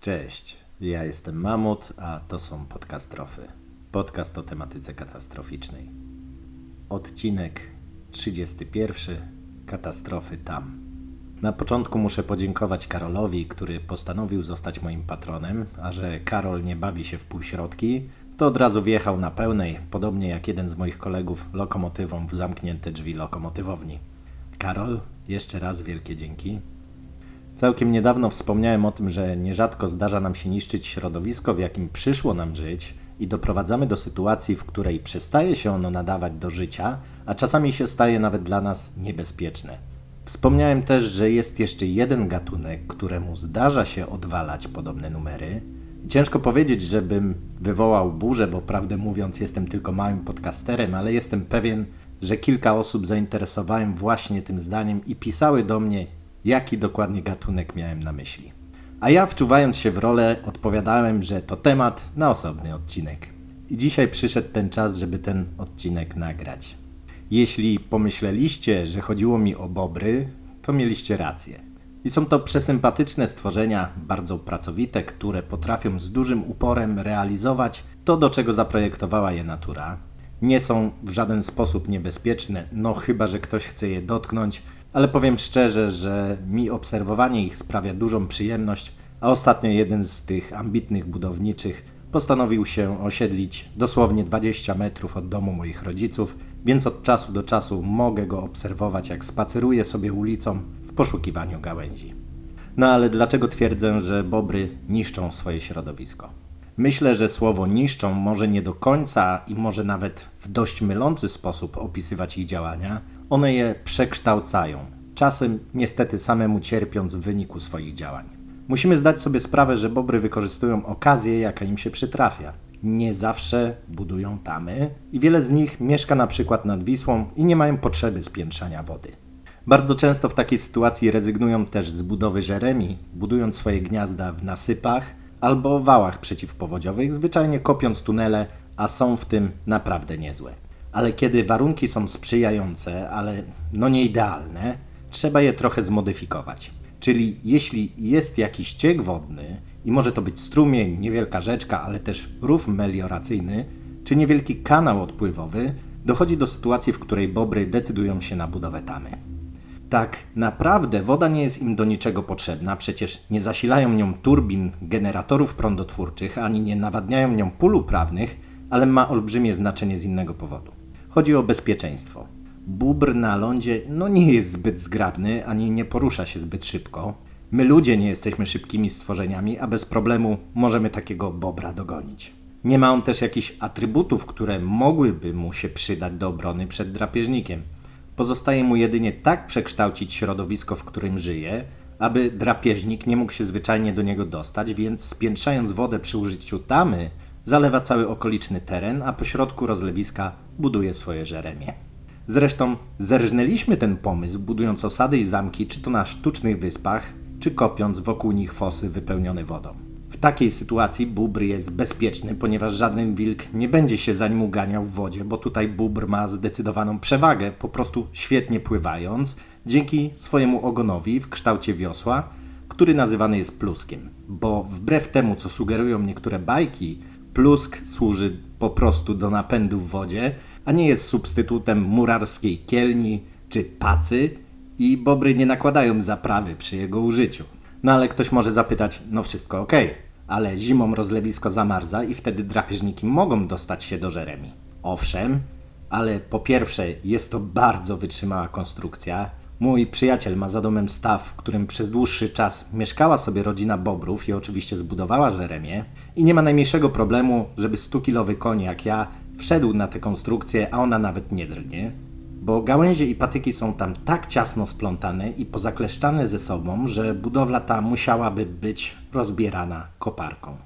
Cześć, ja jestem Mamut, a to są podcastrofy. Podcast o tematyce katastroficznej. Odcinek 31. Katastrofy tam. Na początku muszę podziękować Karolowi, który postanowił zostać moim patronem, a że Karol nie bawi się w półśrodki, to od razu wjechał na pełnej, podobnie jak jeden z moich kolegów lokomotywą w zamknięte drzwi lokomotywowni. Karol, jeszcze raz wielkie dzięki. Całkiem niedawno wspomniałem o tym, że nierzadko zdarza nam się niszczyć środowisko, w jakim przyszło nam żyć, i doprowadzamy do sytuacji, w której przestaje się ono nadawać do życia, a czasami się staje nawet dla nas niebezpieczne. Wspomniałem też, że jest jeszcze jeden gatunek, któremu zdarza się odwalać podobne numery. Ciężko powiedzieć, żebym wywołał burzę, bo prawdę mówiąc, jestem tylko małym podcasterem, ale jestem pewien, że kilka osób zainteresowałem właśnie tym zdaniem i pisały do mnie, jaki dokładnie gatunek miałem na myśli. A ja, wczuwając się w rolę, odpowiadałem, że to temat na osobny odcinek. I dzisiaj przyszedł ten czas, żeby ten odcinek nagrać. Jeśli pomyśleliście, że chodziło mi o bobry, to mieliście rację. I są to przesympatyczne stworzenia, bardzo pracowite, które potrafią z dużym uporem realizować to, do czego zaprojektowała je natura. Nie są w żaden sposób niebezpieczne, no chyba, że ktoś chce je dotknąć, ale powiem szczerze, że mi obserwowanie ich sprawia dużą przyjemność, a ostatnio jeden z tych ambitnych budowniczych postanowił się osiedlić dosłownie 20 metrów od domu moich rodziców, więc od czasu do czasu mogę go obserwować, jak spaceruje sobie ulicą w poszukiwaniu gałęzi. No ale dlaczego twierdzę, że bobry niszczą swoje środowisko? Myślę, że słowo niszczą może nie do końca i może nawet w dość mylący sposób opisywać ich działania, one je przekształcają, czasem niestety samemu cierpiąc w wyniku swoich działań. Musimy zdać sobie sprawę, że bobry wykorzystują okazję, jaka im się przytrafia. Nie zawsze budują tamy i wiele z nich mieszka na przykład nad Wisłą i nie mają potrzeby spiętrzania wody. Bardzo często w takiej sytuacji rezygnują też z budowy żeremi, budując swoje gniazda w nasypach albo wałach przeciwpowodziowych, zwyczajnie kopiąc tunele, a są w tym naprawdę niezłe ale kiedy warunki są sprzyjające, ale no nie idealne, trzeba je trochę zmodyfikować. Czyli jeśli jest jakiś ciek wodny i może to być strumień, niewielka rzeczka, ale też rów melioracyjny, czy niewielki kanał odpływowy, dochodzi do sytuacji, w której bobry decydują się na budowę tamy. Tak naprawdę woda nie jest im do niczego potrzebna, przecież nie zasilają nią turbin, generatorów prądotwórczych, ani nie nawadniają nią pól uprawnych, ale ma olbrzymie znaczenie z innego powodu. Chodzi o bezpieczeństwo. Bóbr na lądzie no nie jest zbyt zgrabny, ani nie porusza się zbyt szybko. My ludzie nie jesteśmy szybkimi stworzeniami, a bez problemu możemy takiego bobra dogonić. Nie ma on też jakichś atrybutów, które mogłyby mu się przydać do obrony przed drapieżnikiem. Pozostaje mu jedynie tak przekształcić środowisko, w którym żyje, aby drapieżnik nie mógł się zwyczajnie do niego dostać, więc spiętrzając wodę przy użyciu tamy, zalewa cały okoliczny teren, a pośrodku rozlewiska buduje swoje żeremie. Zresztą zerżnęliśmy ten pomysł, budując osady i zamki, czy to na sztucznych wyspach, czy kopiąc wokół nich fosy wypełnione wodą. W takiej sytuacji bóbr jest bezpieczny, ponieważ żaden wilk nie będzie się za nim uganiał w wodzie, bo tutaj bóbr ma zdecydowaną przewagę, po prostu świetnie pływając, dzięki swojemu ogonowi w kształcie wiosła, który nazywany jest pluskiem. Bo wbrew temu, co sugerują niektóre bajki, plusk służy po prostu do napędu w wodzie, a nie jest substytutem murarskiej kielni czy pacy i bobry nie nakładają zaprawy przy jego użyciu. No ale ktoś może zapytać, no wszystko ok, ale zimą rozlewisko zamarza i wtedy drapieżniki mogą dostać się do Żeremi. Owszem, ale po pierwsze jest to bardzo wytrzymała konstrukcja. Mój przyjaciel ma za domem staw, w którym przez dłuższy czas mieszkała sobie rodzina bobrów i oczywiście zbudowała Żeremię i nie ma najmniejszego problemu, żeby 100-kilowy koń jak ja wszedł na tę konstrukcję, a ona nawet nie drgnie, bo gałęzie i patyki są tam tak ciasno splątane i pozakleszczane ze sobą, że budowla ta musiałaby być rozbierana koparką.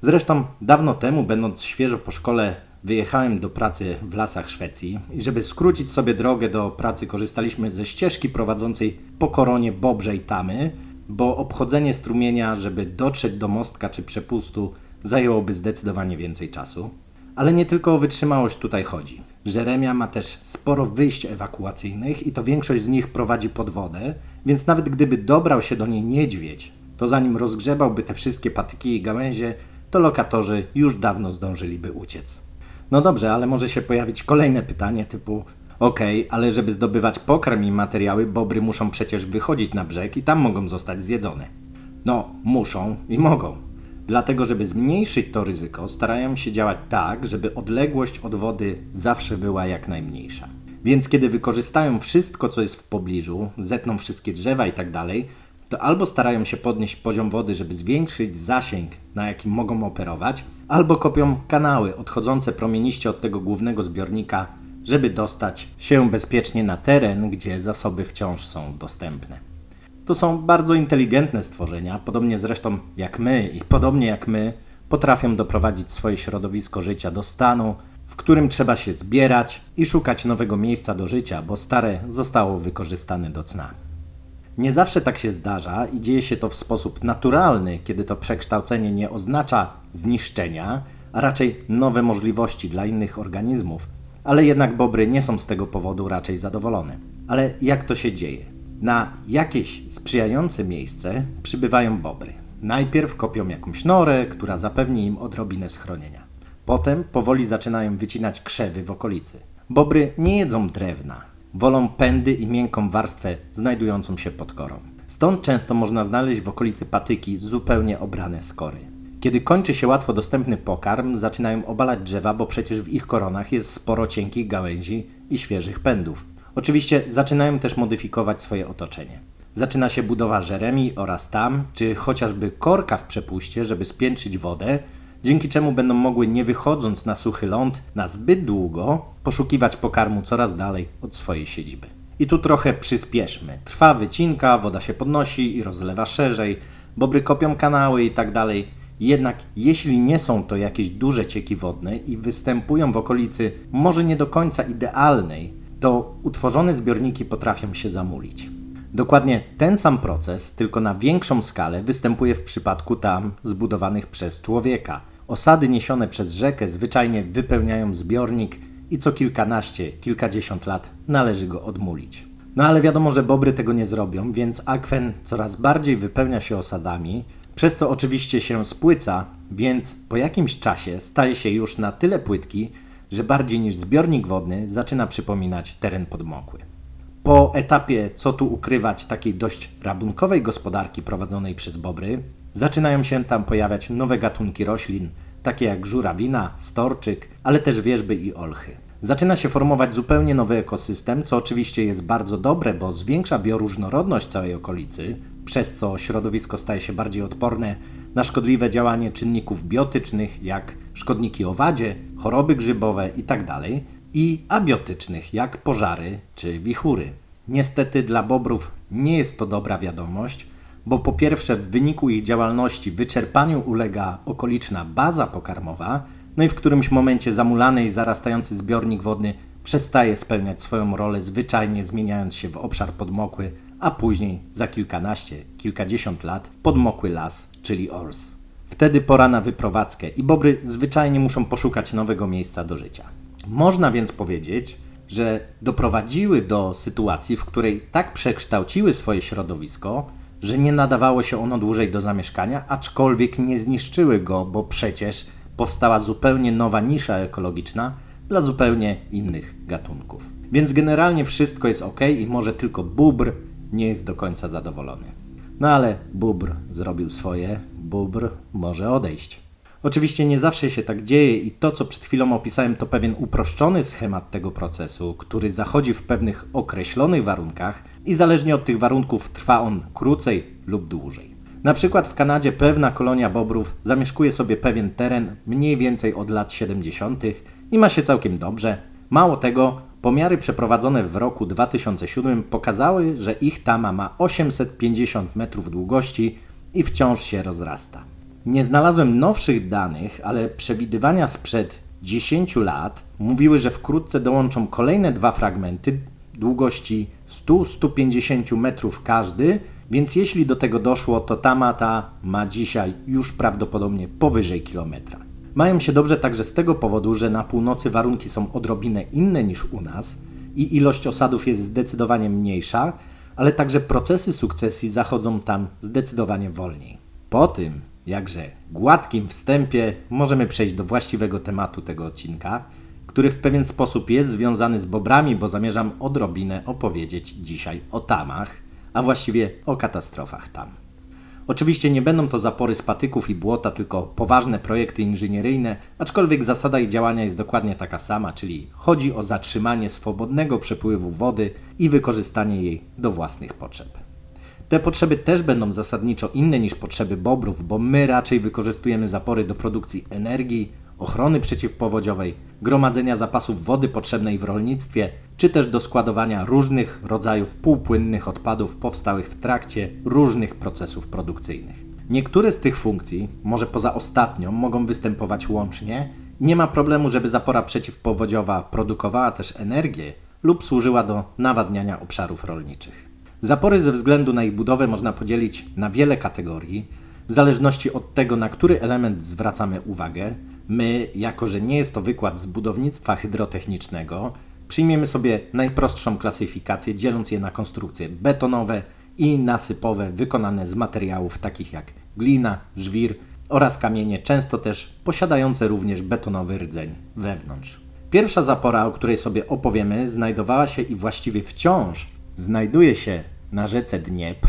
Zresztą dawno temu, będąc świeżo po szkole, wyjechałem do pracy w lasach Szwecji i żeby skrócić sobie drogę do pracy korzystaliśmy ze ścieżki prowadzącej po koronie Bobrzej Tamy, bo obchodzenie strumienia, żeby dotrzeć do mostka czy przepustu, zajęłoby zdecydowanie więcej czasu. Ale nie tylko o wytrzymałość tutaj chodzi. Żeremia ma też sporo wyjść ewakuacyjnych i to większość z nich prowadzi pod wodę, więc nawet gdyby dobrał się do niej niedźwiedź, to zanim rozgrzebałby te wszystkie patyki i gałęzie, to lokatorzy już dawno zdążyliby uciec. No dobrze, ale może się pojawić kolejne pytanie typu Okej, okay, ale żeby zdobywać pokarm i materiały, bobry muszą przecież wychodzić na brzeg i tam mogą zostać zjedzone. No, muszą i mogą. Dlatego, żeby zmniejszyć to ryzyko, starają się działać tak, żeby odległość od wody zawsze była jak najmniejsza. Więc kiedy wykorzystają wszystko, co jest w pobliżu, zetną wszystkie drzewa i tak dalej, to albo starają się podnieść poziom wody, żeby zwiększyć zasięg, na jakim mogą operować, albo kopią kanały odchodzące promieniście od tego głównego zbiornika, żeby dostać się bezpiecznie na teren, gdzie zasoby wciąż są dostępne. To są bardzo inteligentne stworzenia, podobnie zresztą jak my i podobnie jak my, potrafią doprowadzić swoje środowisko życia do stanu, w którym trzeba się zbierać i szukać nowego miejsca do życia, bo stare zostało wykorzystane do cna. Nie zawsze tak się zdarza i dzieje się to w sposób naturalny, kiedy to przekształcenie nie oznacza zniszczenia, a raczej nowe możliwości dla innych organizmów, ale jednak bobry nie są z tego powodu raczej zadowolone. Ale jak to się dzieje? Na jakieś sprzyjające miejsce przybywają bobry. Najpierw kopią jakąś norę, która zapewni im odrobinę schronienia. Potem powoli zaczynają wycinać krzewy w okolicy. Bobry nie jedzą drewna, wolą pędy i miękką warstwę znajdującą się pod korą. Stąd często można znaleźć w okolicy patyki zupełnie obrane skory. Kiedy kończy się łatwo dostępny pokarm, zaczynają obalać drzewa, bo przecież w ich koronach jest sporo cienkich gałęzi i świeżych pędów. Oczywiście zaczynają też modyfikować swoje otoczenie. Zaczyna się budowa żeremi oraz tam, czy chociażby korka w przepuście, żeby spiętrzyć wodę, dzięki czemu będą mogły, nie wychodząc na suchy ląd na zbyt długo, poszukiwać pokarmu coraz dalej od swojej siedziby. I tu trochę przyspieszmy. Trwa wycinka, woda się podnosi i rozlewa szerzej, bobry kopią kanały i tak dalej. Jednak jeśli nie są to jakieś duże cieki wodne i występują w okolicy może nie do końca idealnej, to utworzone zbiorniki potrafią się zamulić. Dokładnie ten sam proces, tylko na większą skalę, występuje w przypadku tam zbudowanych przez człowieka. Osady niesione przez rzekę zwyczajnie wypełniają zbiornik i co kilkanaście, kilkadziesiąt lat należy go odmulić. No ale wiadomo, że bobry tego nie zrobią, więc akwen coraz bardziej wypełnia się osadami, przez co oczywiście się spłyca, więc po jakimś czasie staje się już na tyle płytki, że bardziej niż zbiornik wodny zaczyna przypominać teren podmokły. Po etapie, co tu ukrywać, takiej dość rabunkowej gospodarki prowadzonej przez bobry, zaczynają się tam pojawiać nowe gatunki roślin, takie jak żurawina, storczyk, ale też wierzby i olchy. Zaczyna się formować zupełnie nowy ekosystem, co oczywiście jest bardzo dobre, bo zwiększa bioróżnorodność całej okolicy, przez co środowisko staje się bardziej odporne na szkodliwe działanie czynników biotycznych, jak szkodniki owadzie, choroby grzybowe itd., tak i abiotycznych, jak pożary czy wichury. Niestety dla bobrów nie jest to dobra wiadomość, bo po pierwsze w wyniku ich działalności wyczerpaniu ulega okoliczna baza pokarmowa, no i w którymś momencie zamulany i zarastający zbiornik wodny przestaje spełniać swoją rolę, zwyczajnie zmieniając się w obszar podmokły, a później za kilkanaście, kilkadziesiąt lat w podmokły las, czyli ors. Wtedy pora na wyprowadzkę i bobry zwyczajnie muszą poszukać nowego miejsca do życia. Można więc powiedzieć, że doprowadziły do sytuacji, w której tak przekształciły swoje środowisko, że nie nadawało się ono dłużej do zamieszkania, aczkolwiek nie zniszczyły go, bo przecież powstała zupełnie nowa nisza ekologiczna dla zupełnie innych gatunków. Więc generalnie wszystko jest ok i może tylko bóbr nie jest do końca zadowolony. No ale bóbr zrobił swoje, bóbr może odejść. Oczywiście nie zawsze się tak dzieje i to, co przed chwilą opisałem, to pewien uproszczony schemat tego procesu, który zachodzi w pewnych określonych warunkach i zależnie od tych warunków trwa on krócej lub dłużej. Na przykład w Kanadzie pewna kolonia bobrów zamieszkuje sobie pewien teren mniej więcej od lat 70. i ma się całkiem dobrze. Mało tego, pomiary przeprowadzone w roku 2007 pokazały, że ich tama ma 850 metrów długości i wciąż się rozrasta. Nie znalazłem nowszych danych, ale przewidywania sprzed 10 lat mówiły, że wkrótce dołączą kolejne dwa fragmenty długości 100-150 metrów każdy, więc jeśli do tego doszło, to Tamata ma dzisiaj już prawdopodobnie powyżej kilometra. Mają się dobrze także z tego powodu, że na północy warunki są odrobinę inne niż u nas i ilość osadów jest zdecydowanie mniejsza, ale także procesy sukcesji zachodzą tam zdecydowanie wolniej. Po tym, jakże gładkim wstępie, możemy przejść do właściwego tematu tego odcinka, który w pewien sposób jest związany z bobrami, bo zamierzam odrobinę opowiedzieć dzisiaj o tamach, a właściwie o katastrofach tam. Oczywiście nie będą to zapory z patyków i błota, tylko poważne projekty inżynieryjne, aczkolwiek zasada ich działania jest dokładnie taka sama, czyli chodzi o zatrzymanie swobodnego przepływu wody i wykorzystanie jej do własnych potrzeb. Te potrzeby też będą zasadniczo inne niż potrzeby bobrów, bo my raczej wykorzystujemy zapory do produkcji energii, ochrony przeciwpowodziowej, gromadzenia zapasów wody potrzebnej w rolnictwie, czy też do składowania różnych rodzajów półpłynnych odpadów powstałych w trakcie różnych procesów produkcyjnych. Niektóre z tych funkcji, może poza ostatnią, mogą występować łącznie. Nie ma problemu, żeby zapora przeciwpowodziowa produkowała też energię lub służyła do nawadniania obszarów rolniczych. Zapory ze względu na ich budowę można podzielić na wiele kategorii, w zależności od tego, na który element zwracamy uwagę. My, jako że nie jest to wykład z budownictwa hydrotechnicznego, przyjmiemy sobie najprostszą klasyfikację, dzieląc je na konstrukcje betonowe i nasypowe, wykonane z materiałów takich jak glina, żwir oraz kamienie, często też posiadające również betonowy rdzeń wewnątrz. Pierwsza zapora, o której sobie opowiemy, znajdowała się i właściwie wciąż znajduje się na rzece Dniepr.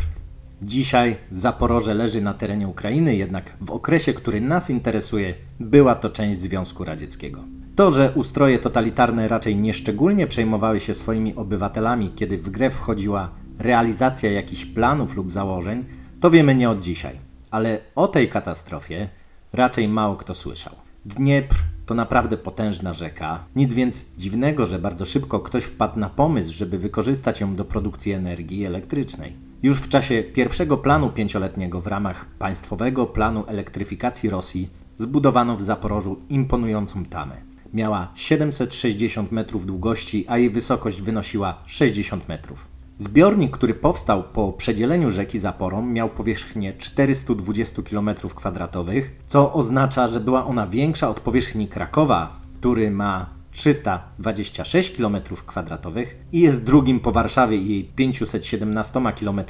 Dzisiaj Zaporoże leży na terenie Ukrainy, jednak w okresie, który nas interesuje, była to część Związku Radzieckiego. To, że ustroje totalitarne raczej nieszczególnie przejmowały się swoimi obywatelami, kiedy w grę wchodziła realizacja jakichś planów lub założeń, to wiemy nie od dzisiaj. Ale o tej katastrofie raczej mało kto słyszał. Dniepr to naprawdę potężna rzeka. Nic więc dziwnego, że bardzo szybko ktoś wpadł na pomysł, żeby wykorzystać ją do produkcji energii elektrycznej. Już w czasie pierwszego planu pięcioletniego w ramach państwowego planu elektryfikacji Rosji zbudowano w Zaporożu imponującą tamę. Miała 760 metrów długości, a jej wysokość wynosiła 60 metrów. Zbiornik, który powstał po przedzieleniu rzeki Zaporą, miał powierzchnię 420 km2, co oznacza, że była ona większa od powierzchni Krakowa, który ma 326 km2 i jest drugim po Warszawie i jej 517 km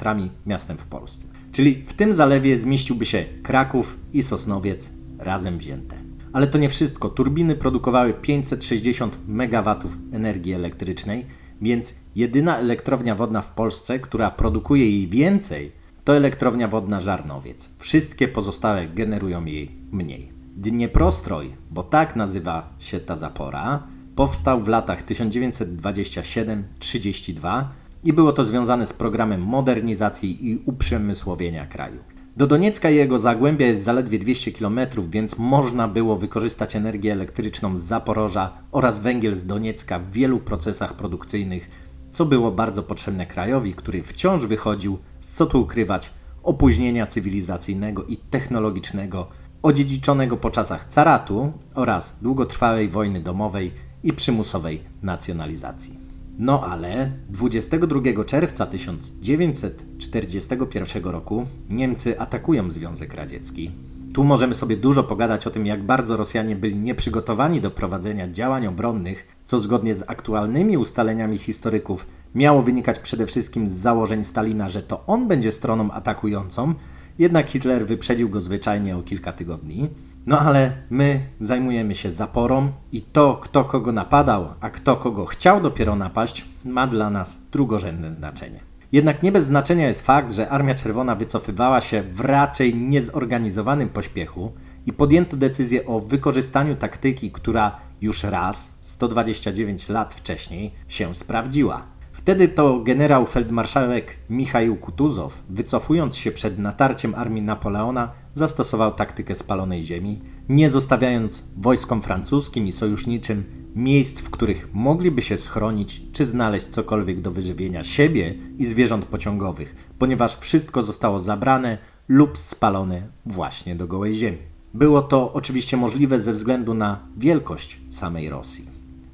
miastem w Polsce. Czyli w tym zalewie zmieściłby się Kraków i Sosnowiec razem wzięte. Ale to nie wszystko. Turbiny produkowały 560 MW energii elektrycznej, więc jedyna elektrownia wodna w Polsce, która produkuje jej więcej, to elektrownia wodna Żarnowiec. Wszystkie pozostałe generują jej mniej. Dnieprostroj, bo tak nazywa się ta zapora, powstał w latach 1927-32 i było to związane z programem modernizacji i uprzemysłowienia kraju. Do Doniecka i jego zagłębia jest zaledwie 200 km, więc można było wykorzystać energię elektryczną z Zaporoża oraz węgiel z Doniecka w wielu procesach produkcyjnych, co było bardzo potrzebne krajowi, który wciąż wychodził z co tu ukrywać opóźnienia cywilizacyjnego i technologicznego odziedziczonego po czasach caratu oraz długotrwałej wojny domowej i przymusowej nacjonalizacji. No ale 22 czerwca 1941 roku Niemcy atakują Związek Radziecki. Tu możemy sobie dużo pogadać o tym, jak bardzo Rosjanie byli nieprzygotowani do prowadzenia działań obronnych, co zgodnie z aktualnymi ustaleniami historyków miało wynikać przede wszystkim z założeń Stalina, że to on będzie stroną atakującą, jednak Hitler wyprzedził go zwyczajnie o kilka tygodni. No ale my zajmujemy się zaporą i to, kto kogo napadał, a kto kogo chciał dopiero napaść, ma dla nas drugorzędne znaczenie. Jednak nie bez znaczenia jest fakt, że Armia Czerwona wycofywała się w raczej niezorganizowanym pośpiechu i podjęto decyzję o wykorzystaniu taktyki, która już raz, 129 lat wcześniej, się sprawdziła. Wtedy to generał feldmarszałek Michał Kutuzow, wycofując się przed natarciem armii Napoleona, zastosował taktykę spalonej ziemi, nie zostawiając wojskom francuskim i sojuszniczym miejsc, w których mogliby się schronić czy znaleźć cokolwiek do wyżywienia siebie i zwierząt pociągowych, ponieważ wszystko zostało zabrane lub spalone właśnie do gołej ziemi. Było to oczywiście możliwe ze względu na wielkość samej Rosji.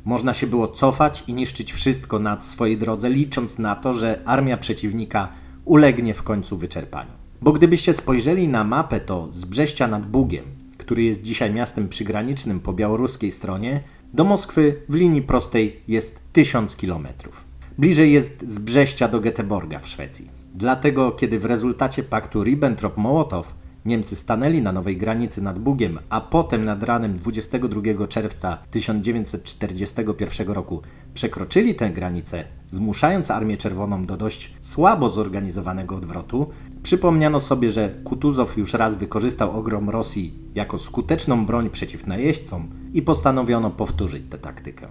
Można się było cofać i niszczyć wszystko na swojej drodze, licząc na to, że armia przeciwnika ulegnie w końcu wyczerpaniu. Bo gdybyście spojrzeli na mapę, to z Brześcia nad Bugiem, który jest dzisiaj miastem przygranicznym po białoruskiej stronie, do Moskwy w linii prostej jest 1000 kilometrów. Bliżej jest z Brześcia do Göteborga w Szwecji. Dlatego, kiedy w rezultacie paktu Ribbentrop-Mołotow Niemcy stanęli na nowej granicy nad Bugiem, a potem nad ranem 22 czerwca 1941 roku przekroczyli tę granicę, zmuszając Armię Czerwoną do dość słabo zorganizowanego odwrotu, przypomniano sobie, że Kutuzow już raz wykorzystał ogrom Rosji jako skuteczną broń przeciw najeźdźcom i postanowiono powtórzyć tę taktykę.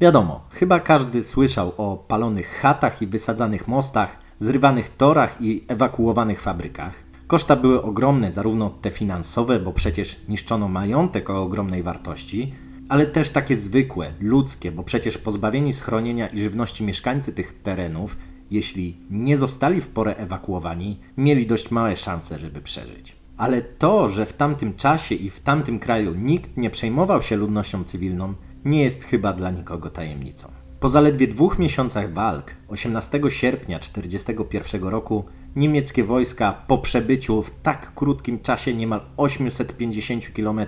Wiadomo, chyba każdy słyszał o palonych chatach i wysadzanych mostach, zrywanych torach i ewakuowanych fabrykach. Koszta były ogromne, zarówno te finansowe, bo przecież niszczono majątek o ogromnej wartości, ale też takie zwykłe, ludzkie, bo przecież pozbawieni schronienia i żywności mieszkańcy tych terenów, jeśli nie zostali w porę ewakuowani, mieli dość małe szanse, żeby przeżyć. Ale to, że w tamtym czasie i w tamtym kraju nikt nie przejmował się ludnością cywilną, nie jest chyba dla nikogo tajemnicą. Po zaledwie dwóch miesiącach walk, 18 sierpnia 1941 roku, niemieckie wojska po przebyciu w tak krótkim czasie niemal 850 km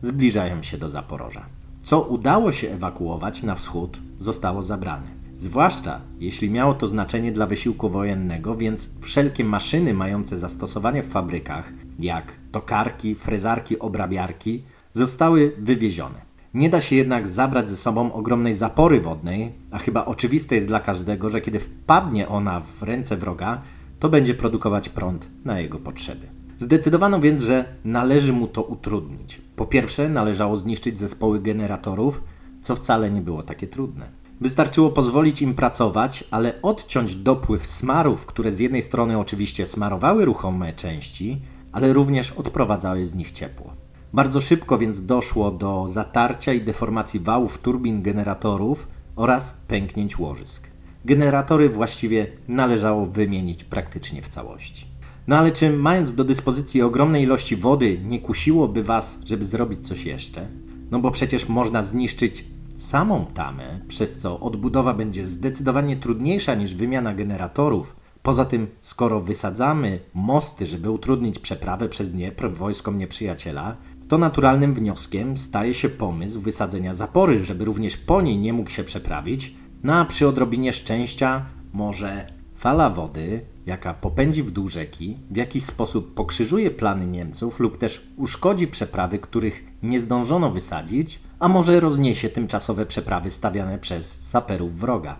zbliżają się do Zaporoża. Co udało się ewakuować na wschód, zostało zabrane. Zwłaszcza jeśli miało to znaczenie dla wysiłku wojennego, więc wszelkie maszyny mające zastosowanie w fabrykach, jak tokarki, frezarki, obrabiarki, zostały wywiezione. Nie da się jednak zabrać ze sobą ogromnej zapory wodnej, a chyba oczywiste jest dla każdego, że kiedy wpadnie ona w ręce wroga, to będzie produkować prąd na jego potrzeby. Zdecydowano więc, że należy mu to utrudnić. Po pierwsze, należało zniszczyć zespoły generatorów, co wcale nie było takie trudne. Wystarczyło pozwolić im pracować, ale odciąć dopływ smarów, które z jednej strony oczywiście smarowały ruchome części, ale również odprowadzały z nich ciepło. Bardzo szybko więc doszło do zatarcia i deformacji wałów turbin generatorów oraz pęknięć łożysk. Generatory właściwie należało wymienić praktycznie w całości. No ale czy mając do dyspozycji ogromnej ilości wody, nie kusiłoby Was, żeby zrobić coś jeszcze? No bo przecież można zniszczyć samą tamę, przez co odbudowa będzie zdecydowanie trudniejsza niż wymiana generatorów. Poza tym, skoro wysadzamy mosty, żeby utrudnić przeprawę przez Dniepr wojskom nieprzyjaciela, to naturalnym wnioskiem staje się pomysł wysadzenia zapory, żeby również po niej nie mógł się przeprawić, no a przy odrobinie szczęścia może fala wody, jaka popędzi w dół rzeki, w jakiś sposób pokrzyżuje plany Niemców lub też uszkodzi przeprawy, których nie zdążono wysadzić, a może rozniesie tymczasowe przeprawy stawiane przez saperów wroga.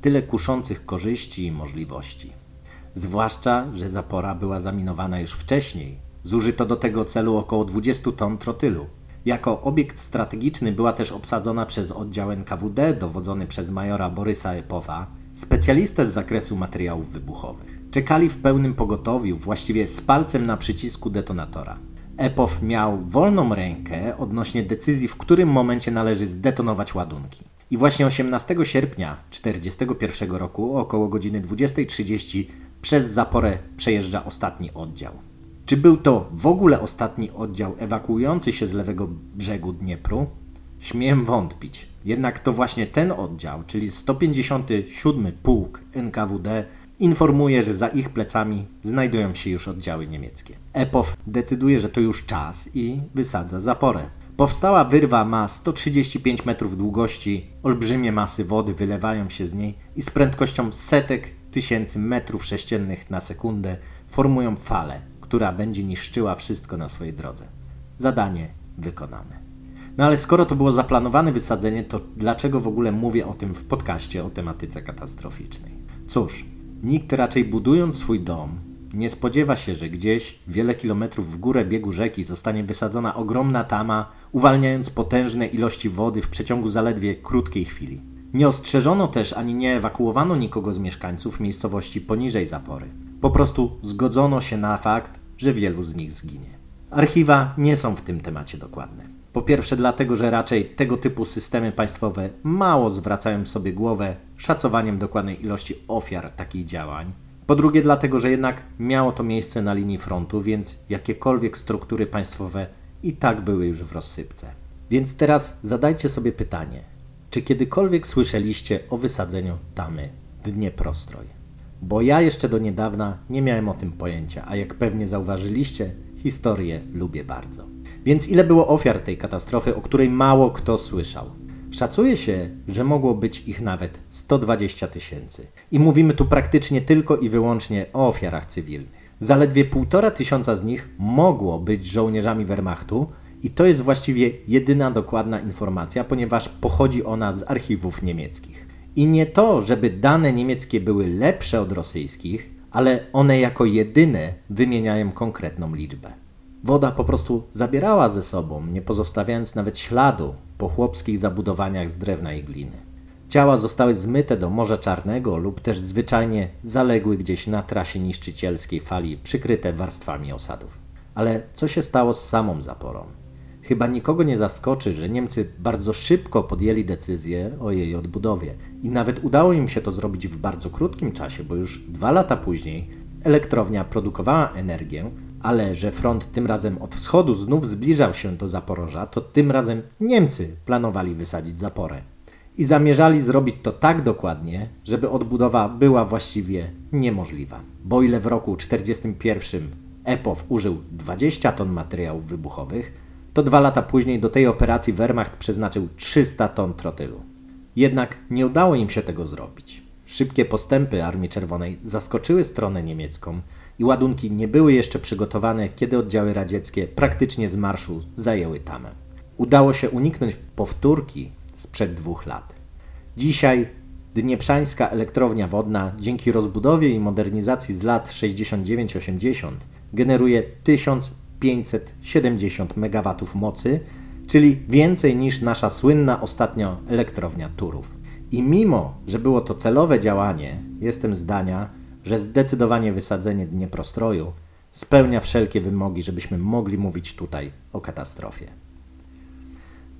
Tyle kuszących korzyści i możliwości. Zwłaszcza, że zapora była zaminowana już wcześniej, Zużyto do tego celu około 20 ton trotylu. Jako obiekt strategiczny była też obsadzona przez oddział NKWD dowodzony przez majora Borysa Epowa, specjalistę z zakresu materiałów wybuchowych. Czekali w pełnym pogotowiu, właściwie z palcem na przycisku detonatora. Epow miał wolną rękę odnośnie decyzji, w którym momencie należy zdetonować ładunki. I właśnie 18 sierpnia 1941 roku, około godziny 20.30, przez zaporę przejeżdża ostatni oddział. Czy był to w ogóle ostatni oddział ewakuujący się z lewego brzegu Dniepru? Śmiem wątpić. Jednak to właśnie ten oddział, czyli 157 Pułk NKWD, informuje, że za ich plecami znajdują się już oddziały niemieckie. Epow decyduje, że to już czas i wysadza zaporę. Powstała wyrwa ma 135 metrów długości, olbrzymie masy wody wylewają się z niej i z prędkością setek tysięcy metrów sześciennych na sekundę formują fale, która będzie niszczyła wszystko na swojej drodze. Zadanie wykonane. No ale skoro to było zaplanowane wysadzenie, to dlaczego w ogóle mówię o tym w podcaście o tematyce katastroficznej? Cóż, nikt raczej budując swój dom nie spodziewa się, że gdzieś wiele kilometrów w górę biegu rzeki zostanie wysadzona ogromna tama, uwalniając potężne ilości wody w przeciągu zaledwie krótkiej chwili. Nie ostrzeżono też ani nie ewakuowano nikogo z mieszkańców miejscowości poniżej zapory. Po prostu zgodzono się na fakt, że wielu z nich zginie. Archiwa nie są w tym temacie dokładne. Po pierwsze, dlatego, że raczej tego typu systemy państwowe mało zwracają sobie głowę szacowaniem dokładnej ilości ofiar takich działań. Po drugie, dlatego, że jednak miało to miejsce na linii frontu, więc jakiekolwiek struktury państwowe i tak były już w rozsypce. Więc teraz zadajcie sobie pytanie: czy kiedykolwiek słyszeliście o wysadzeniu tamy w Dnieprostroj? bo ja jeszcze do niedawna nie miałem o tym pojęcia, a jak pewnie zauważyliście, historię lubię bardzo. Więc ile było ofiar tej katastrofy, o której mało kto słyszał? Szacuje się, że mogło być ich nawet 120 tysięcy. I mówimy tu praktycznie tylko i wyłącznie o ofiarach cywilnych. Zaledwie półtora tysiąca z nich mogło być żołnierzami Wehrmachtu, i to jest właściwie jedyna dokładna informacja, ponieważ pochodzi ona z archiwów niemieckich. I nie to, żeby dane niemieckie były lepsze od rosyjskich, ale one jako jedyne wymieniają konkretną liczbę. Woda po prostu zabierała ze sobą, nie pozostawiając nawet śladu po chłopskich zabudowaniach z drewna i gliny. Ciała zostały zmyte do Morza Czarnego lub też zwyczajnie zaległy gdzieś na trasie niszczycielskiej fali, przykryte warstwami osadów. Ale co się stało z samą zaporą? Chyba nikogo nie zaskoczy, że Niemcy bardzo szybko podjęli decyzję o jej odbudowie i nawet udało im się to zrobić w bardzo krótkim czasie, bo już dwa lata później elektrownia produkowała energię, ale że front tym razem od wschodu znów zbliżał się do Zaporoża, to tym razem Niemcy planowali wysadzić zaporę. I zamierzali zrobić to tak dokładnie, żeby odbudowa była właściwie niemożliwa. Bo ile w roku 1941 EPOW użył 20 ton materiałów wybuchowych, to dwa lata później do tej operacji Wehrmacht przeznaczył 300 ton trotylu. Jednak nie udało im się tego zrobić. Szybkie postępy Armii Czerwonej zaskoczyły stronę niemiecką i ładunki nie były jeszcze przygotowane, kiedy oddziały radzieckie praktycznie z marszu zajęły tamę. Udało się uniknąć powtórki sprzed dwóch lat. Dzisiaj Dnieprzańska elektrownia wodna dzięki rozbudowie i modernizacji z lat 69-80 generuje 1570 MW mocy, czyli więcej niż nasza słynna ostatnio elektrownia Turów. I mimo, że było to celowe działanie, jestem zdania, że zdecydowanie wysadzenie Dnieprostroju spełnia wszelkie wymogi, żebyśmy mogli mówić tutaj o katastrofie.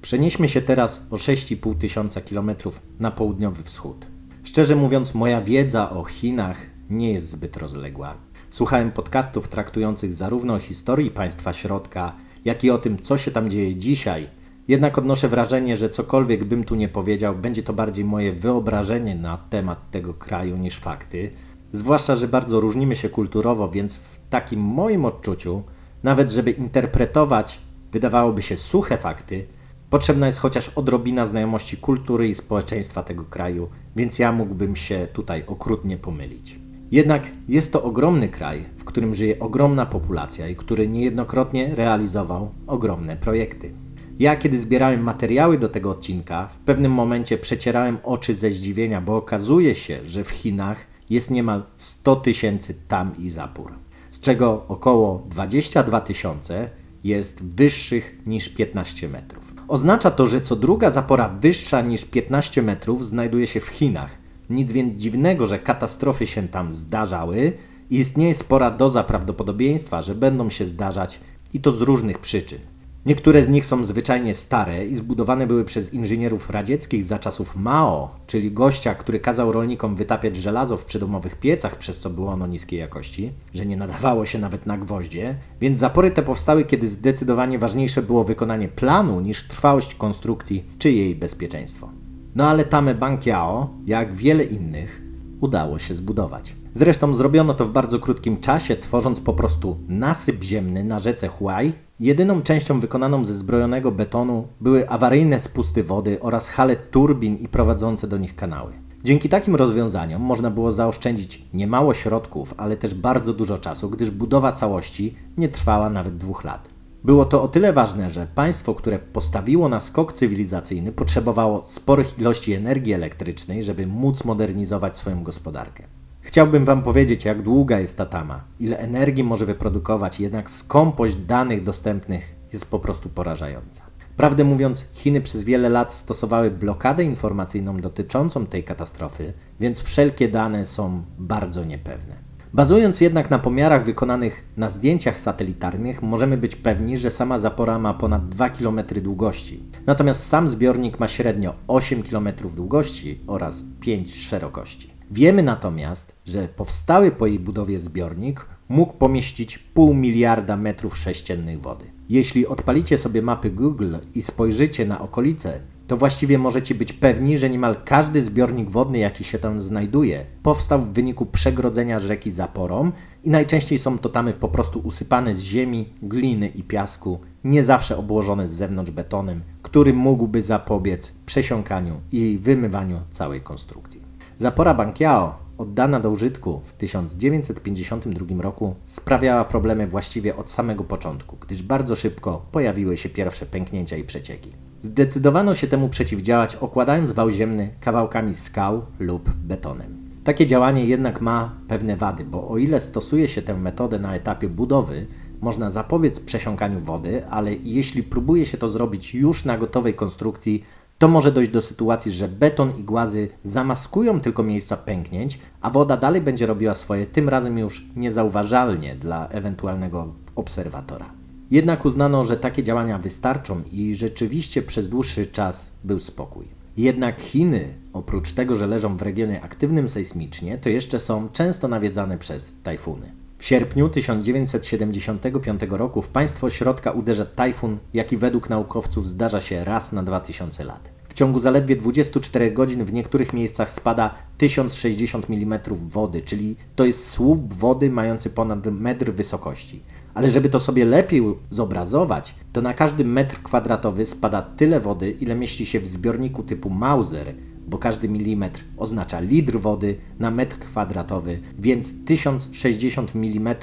Przenieśmy się teraz o 6,5 tysiąca kilometrów na południowy wschód. Szczerze mówiąc, moja wiedza o Chinach nie jest zbyt rozległa. Słuchałem podcastów traktujących zarówno o historii państwa środka, jak i o tym, co się tam dzieje dzisiaj. Jednak odnoszę wrażenie, że cokolwiek bym tu nie powiedział, będzie to bardziej moje wyobrażenie na temat tego kraju niż fakty. Zwłaszcza, że bardzo różnimy się kulturowo, więc w takim moim odczuciu, nawet żeby interpretować, wydawałoby się suche fakty, potrzebna jest chociaż odrobina znajomości kultury i społeczeństwa tego kraju, więc ja mógłbym się tutaj okrutnie pomylić. Jednak jest to ogromny kraj, w którym żyje ogromna populacja i który niejednokrotnie realizował ogromne projekty. Ja, kiedy zbierałem materiały do tego odcinka, w pewnym momencie przecierałem oczy ze zdziwienia, bo okazuje się, że w Chinach jest niemal 100 tysięcy tam i zapór, z czego około 22 tysiące jest wyższych niż 15 metrów. Oznacza to, że co druga zapora wyższa niż 15 metrów znajduje się w Chinach. Nic więc dziwnego, że katastrofy się tam zdarzały i istnieje spora doza prawdopodobieństwa, że będą się zdarzać i to z różnych przyczyn. Niektóre z nich są zwyczajnie stare i zbudowane były przez inżynierów radzieckich za czasów Mao, czyli gościa, który kazał rolnikom wytapiać żelazo w przydomowych piecach, przez co było ono niskiej jakości, że nie nadawało się nawet na gwoździe, więc zapory te powstały, kiedy zdecydowanie ważniejsze było wykonanie planu niż trwałość konstrukcji czy jej bezpieczeństwo. No ale tamę Bankiao, jak wiele innych, udało się zbudować. Zresztą zrobiono to w bardzo krótkim czasie, tworząc po prostu nasyp ziemny na rzece Huai. Jedyną częścią wykonaną ze zbrojonego betonu były awaryjne spusty wody oraz hale turbin i prowadzące do nich kanały. Dzięki takim rozwiązaniom można było zaoszczędzić niemało środków, ale też bardzo dużo czasu, gdyż budowa całości nie trwała nawet dwóch lat. Było to o tyle ważne, że państwo, które postawiło na skok cywilizacyjny, potrzebowało sporych ilości energii elektrycznej, żeby móc modernizować swoją gospodarkę. Chciałbym Wam powiedzieć, jak długa jest ta tama, ile energii może wyprodukować, jednak skąpość danych dostępnych jest po prostu porażająca. Prawdę mówiąc, Chiny przez wiele lat stosowały blokadę informacyjną dotyczącą tej katastrofy, więc wszelkie dane są bardzo niepewne. Bazując jednak na pomiarach wykonanych na zdjęciach satelitarnych, możemy być pewni, że sama zapora ma ponad 2 km długości. Natomiast sam zbiornik ma średnio 8 km długości oraz 5 szerokości. Wiemy natomiast, że powstały po jej budowie zbiornik mógł pomieścić pół miliarda metrów sześciennych wody. Jeśli odpalicie sobie mapy Google i spojrzycie na okolice, to właściwie możecie być pewni, że niemal każdy zbiornik wodny, jaki się tam znajduje, powstał w wyniku przegrodzenia rzeki zaporą i najczęściej są to tamy po prostu usypane z ziemi, gliny i piasku, nie zawsze obłożone z zewnątrz betonem, który mógłby zapobiec przesiąkaniu i wymywaniu całej konstrukcji. Zapora Bankiao, oddana do użytku w 1952 roku, sprawiała problemy właściwie od samego początku, gdyż bardzo szybko pojawiły się pierwsze pęknięcia i przecieki. Zdecydowano się temu przeciwdziałać, okładając wał ziemny kawałkami skał lub betonem. Takie działanie jednak ma pewne wady, bo o ile stosuje się tę metodę na etapie budowy, można zapobiec przesiąkaniu wody, ale jeśli próbuje się to zrobić już na gotowej konstrukcji, to może dojść do sytuacji, że beton i głazy zamaskują tylko miejsca pęknięć, a woda dalej będzie robiła swoje, tym razem już niezauważalnie dla ewentualnego obserwatora. Jednak uznano, że takie działania wystarczą i rzeczywiście przez dłuższy czas był spokój. Jednak Chiny, oprócz tego, że leżą w regionie aktywnym sejsmicznie, to jeszcze są często nawiedzane przez tajfuny. W sierpniu 1975 roku w państwo środka uderza tajfun, jaki według naukowców zdarza się raz na 2000 lat. W ciągu zaledwie 24 godzin w niektórych miejscach spada 1060 mm wody, czyli to jest słup wody mający ponad metr wysokości. Ale żeby to sobie lepiej zobrazować, to na każdy metr kwadratowy spada tyle wody, ile mieści się w zbiorniku typu Mauser, bo każdy milimetr oznacza litr wody na metr kwadratowy, więc 1060 mm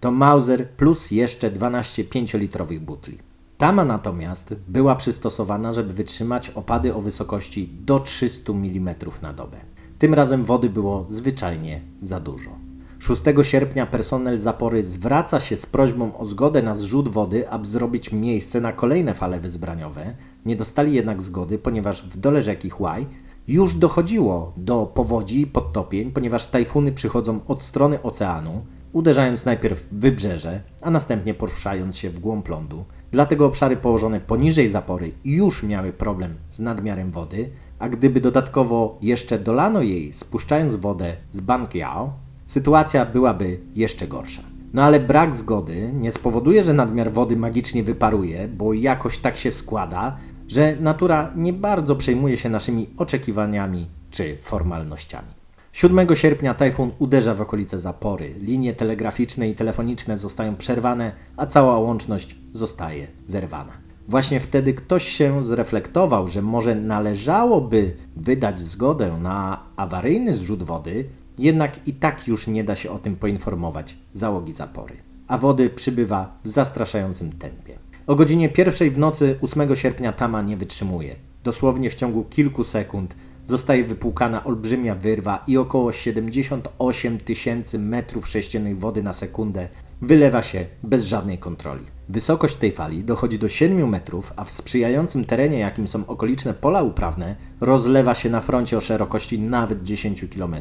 to Mauser plus jeszcze 12 5-litrowych butli. Tama natomiast była przystosowana, żeby wytrzymać opady o wysokości do 300 mm na dobę. Tym razem wody było zwyczajnie za dużo. 6 sierpnia personel zapory zwraca się z prośbą o zgodę na zrzut wody, aby zrobić miejsce na kolejne fale wyzbraniowe. Nie dostali jednak zgody, ponieważ w dole rzeki Huaj już dochodziło do powodzi i podtopień, ponieważ tajfuny przychodzą od strony oceanu, uderzając najpierw w wybrzeże, a następnie poruszając się w głąb lądu. Dlatego obszary położone poniżej zapory już miały problem z nadmiarem wody, a gdyby dodatkowo jeszcze dolano jej spuszczając wodę z Bankiao, sytuacja byłaby jeszcze gorsza. No ale brak zgody nie spowoduje, że nadmiar wody magicznie wyparuje, bo jakoś tak się składa, że natura nie bardzo przejmuje się naszymi oczekiwaniami czy formalnościami. 7 sierpnia tajfun uderza w okolice zapory. Linie telegraficzne i telefoniczne zostają przerwane, a cała łączność zostaje zerwana. Właśnie wtedy ktoś się zreflektował, że może należałoby wydać zgodę na awaryjny zrzut wody, jednak i tak już nie da się o tym poinformować załogi zapory, a wody przybywa w zastraszającym tempie. O godzinie pierwszej w nocy 8 sierpnia Tama nie wytrzymuje. Dosłownie w ciągu kilku sekund zostaje wypłukana olbrzymia wyrwa i około 78 tysięcy metrów sześciennych wody na sekundę wylewa się bez żadnej kontroli. Wysokość tej fali dochodzi do 7 metrów, a w sprzyjającym terenie, jakim są okoliczne pola uprawne, rozlewa się na froncie o szerokości nawet 10 km.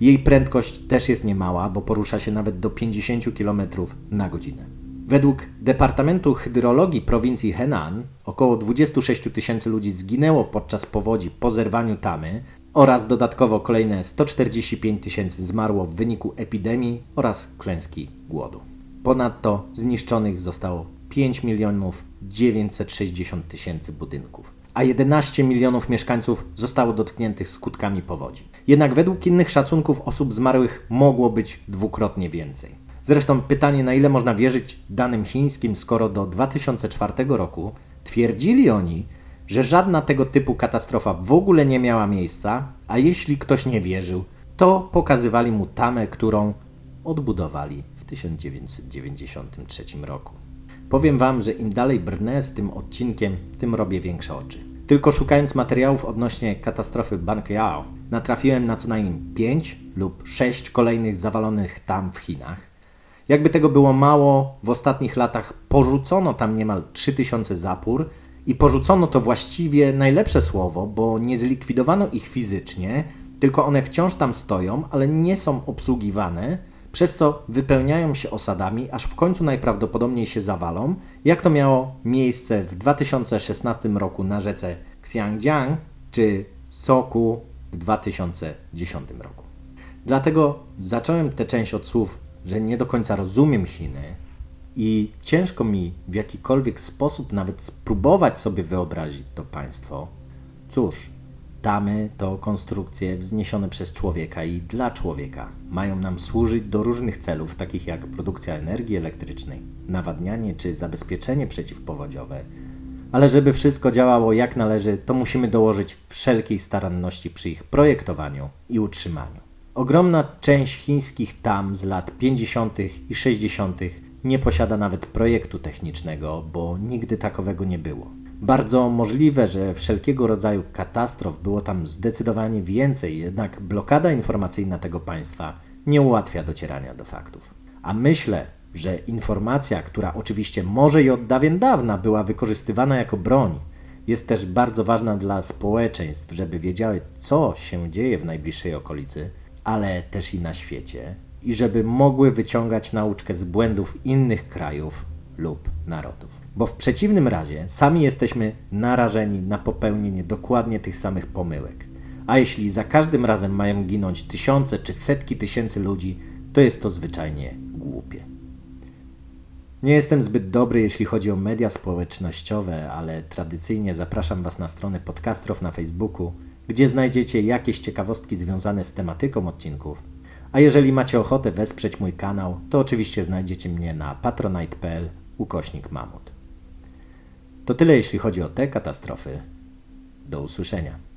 Jej prędkość też jest niemała, bo porusza się nawet do 50 km na godzinę. Według Departamentu Hydrologii prowincji Henan około 26 tysięcy ludzi zginęło podczas powodzi po zerwaniu tamy oraz dodatkowo kolejne 145 tysięcy zmarło w wyniku epidemii oraz klęski głodu. Ponadto zniszczonych zostało 5 milionów 960 tysięcy budynków, a 11 milionów mieszkańców zostało dotkniętych skutkami powodzi. Jednak według innych szacunków osób zmarłych mogło być dwukrotnie więcej. Zresztą pytanie, na ile można wierzyć danym chińskim, skoro do 2004 roku twierdzili oni, że żadna tego typu katastrofa w ogóle nie miała miejsca, a jeśli ktoś nie wierzył, to pokazywali mu tamę, którą odbudowali 1993 roku. Powiem Wam, że im dalej brnę z tym odcinkiem, tym robię większe oczy. Tylko szukając materiałów odnośnie katastrofy Banqiao, natrafiłem na co najmniej 5 lub 6 kolejnych zawalonych tam w Chinach. Jakby tego było mało, w ostatnich latach porzucono tam niemal 3000 zapór i porzucono to właściwie najlepsze słowo, bo nie zlikwidowano ich fizycznie, tylko one wciąż tam stoją, ale nie są obsługiwane przez co wypełniają się osadami, aż w końcu najprawdopodobniej się zawalą, jak to miało miejsce w 2016 roku na rzece Xiangjiang czy Soku w 2010 roku. Dlatego zacząłem tę część od słów, że nie do końca rozumiem Chiny i ciężko mi w jakikolwiek sposób nawet spróbować sobie wyobrazić to państwo, Cóż, tamy to konstrukcje wzniesione przez człowieka i dla człowieka. Mają nam służyć do różnych celów, takich jak produkcja energii elektrycznej, nawadnianie czy zabezpieczenie przeciwpowodziowe. Ale żeby wszystko działało jak należy, to musimy dołożyć wszelkiej staranności przy ich projektowaniu i utrzymaniu. Ogromna część chińskich tam z lat 50. i 60. nie posiada nawet projektu technicznego, bo nigdy takowego nie było. Bardzo możliwe, że wszelkiego rodzaju katastrof było tam zdecydowanie więcej, jednak blokada informacyjna tego państwa nie ułatwia docierania do faktów. A myślę, że informacja, która oczywiście może i od dawien dawna była wykorzystywana jako broń, jest też bardzo ważna dla społeczeństw, żeby wiedziały, co się dzieje w najbliższej okolicy, ale też i na świecie, i żeby mogły wyciągać nauczkę z błędów innych krajów lub narodów. Bo w przeciwnym razie sami jesteśmy narażeni na popełnienie dokładnie tych samych pomyłek. A jeśli za każdym razem mają ginąć tysiące czy setki tysięcy ludzi, to jest to zwyczajnie głupie. Nie jestem zbyt dobry, jeśli chodzi o media społecznościowe, ale tradycyjnie zapraszam Was na stronę podcastrow na Facebooku, gdzie znajdziecie jakieś ciekawostki związane z tematyką odcinków. A jeżeli macie ochotę wesprzeć mój kanał, to oczywiście znajdziecie mnie na patronite.pl ukośnik mamut. To tyle jeśli chodzi o te katastrofy. Do usłyszenia.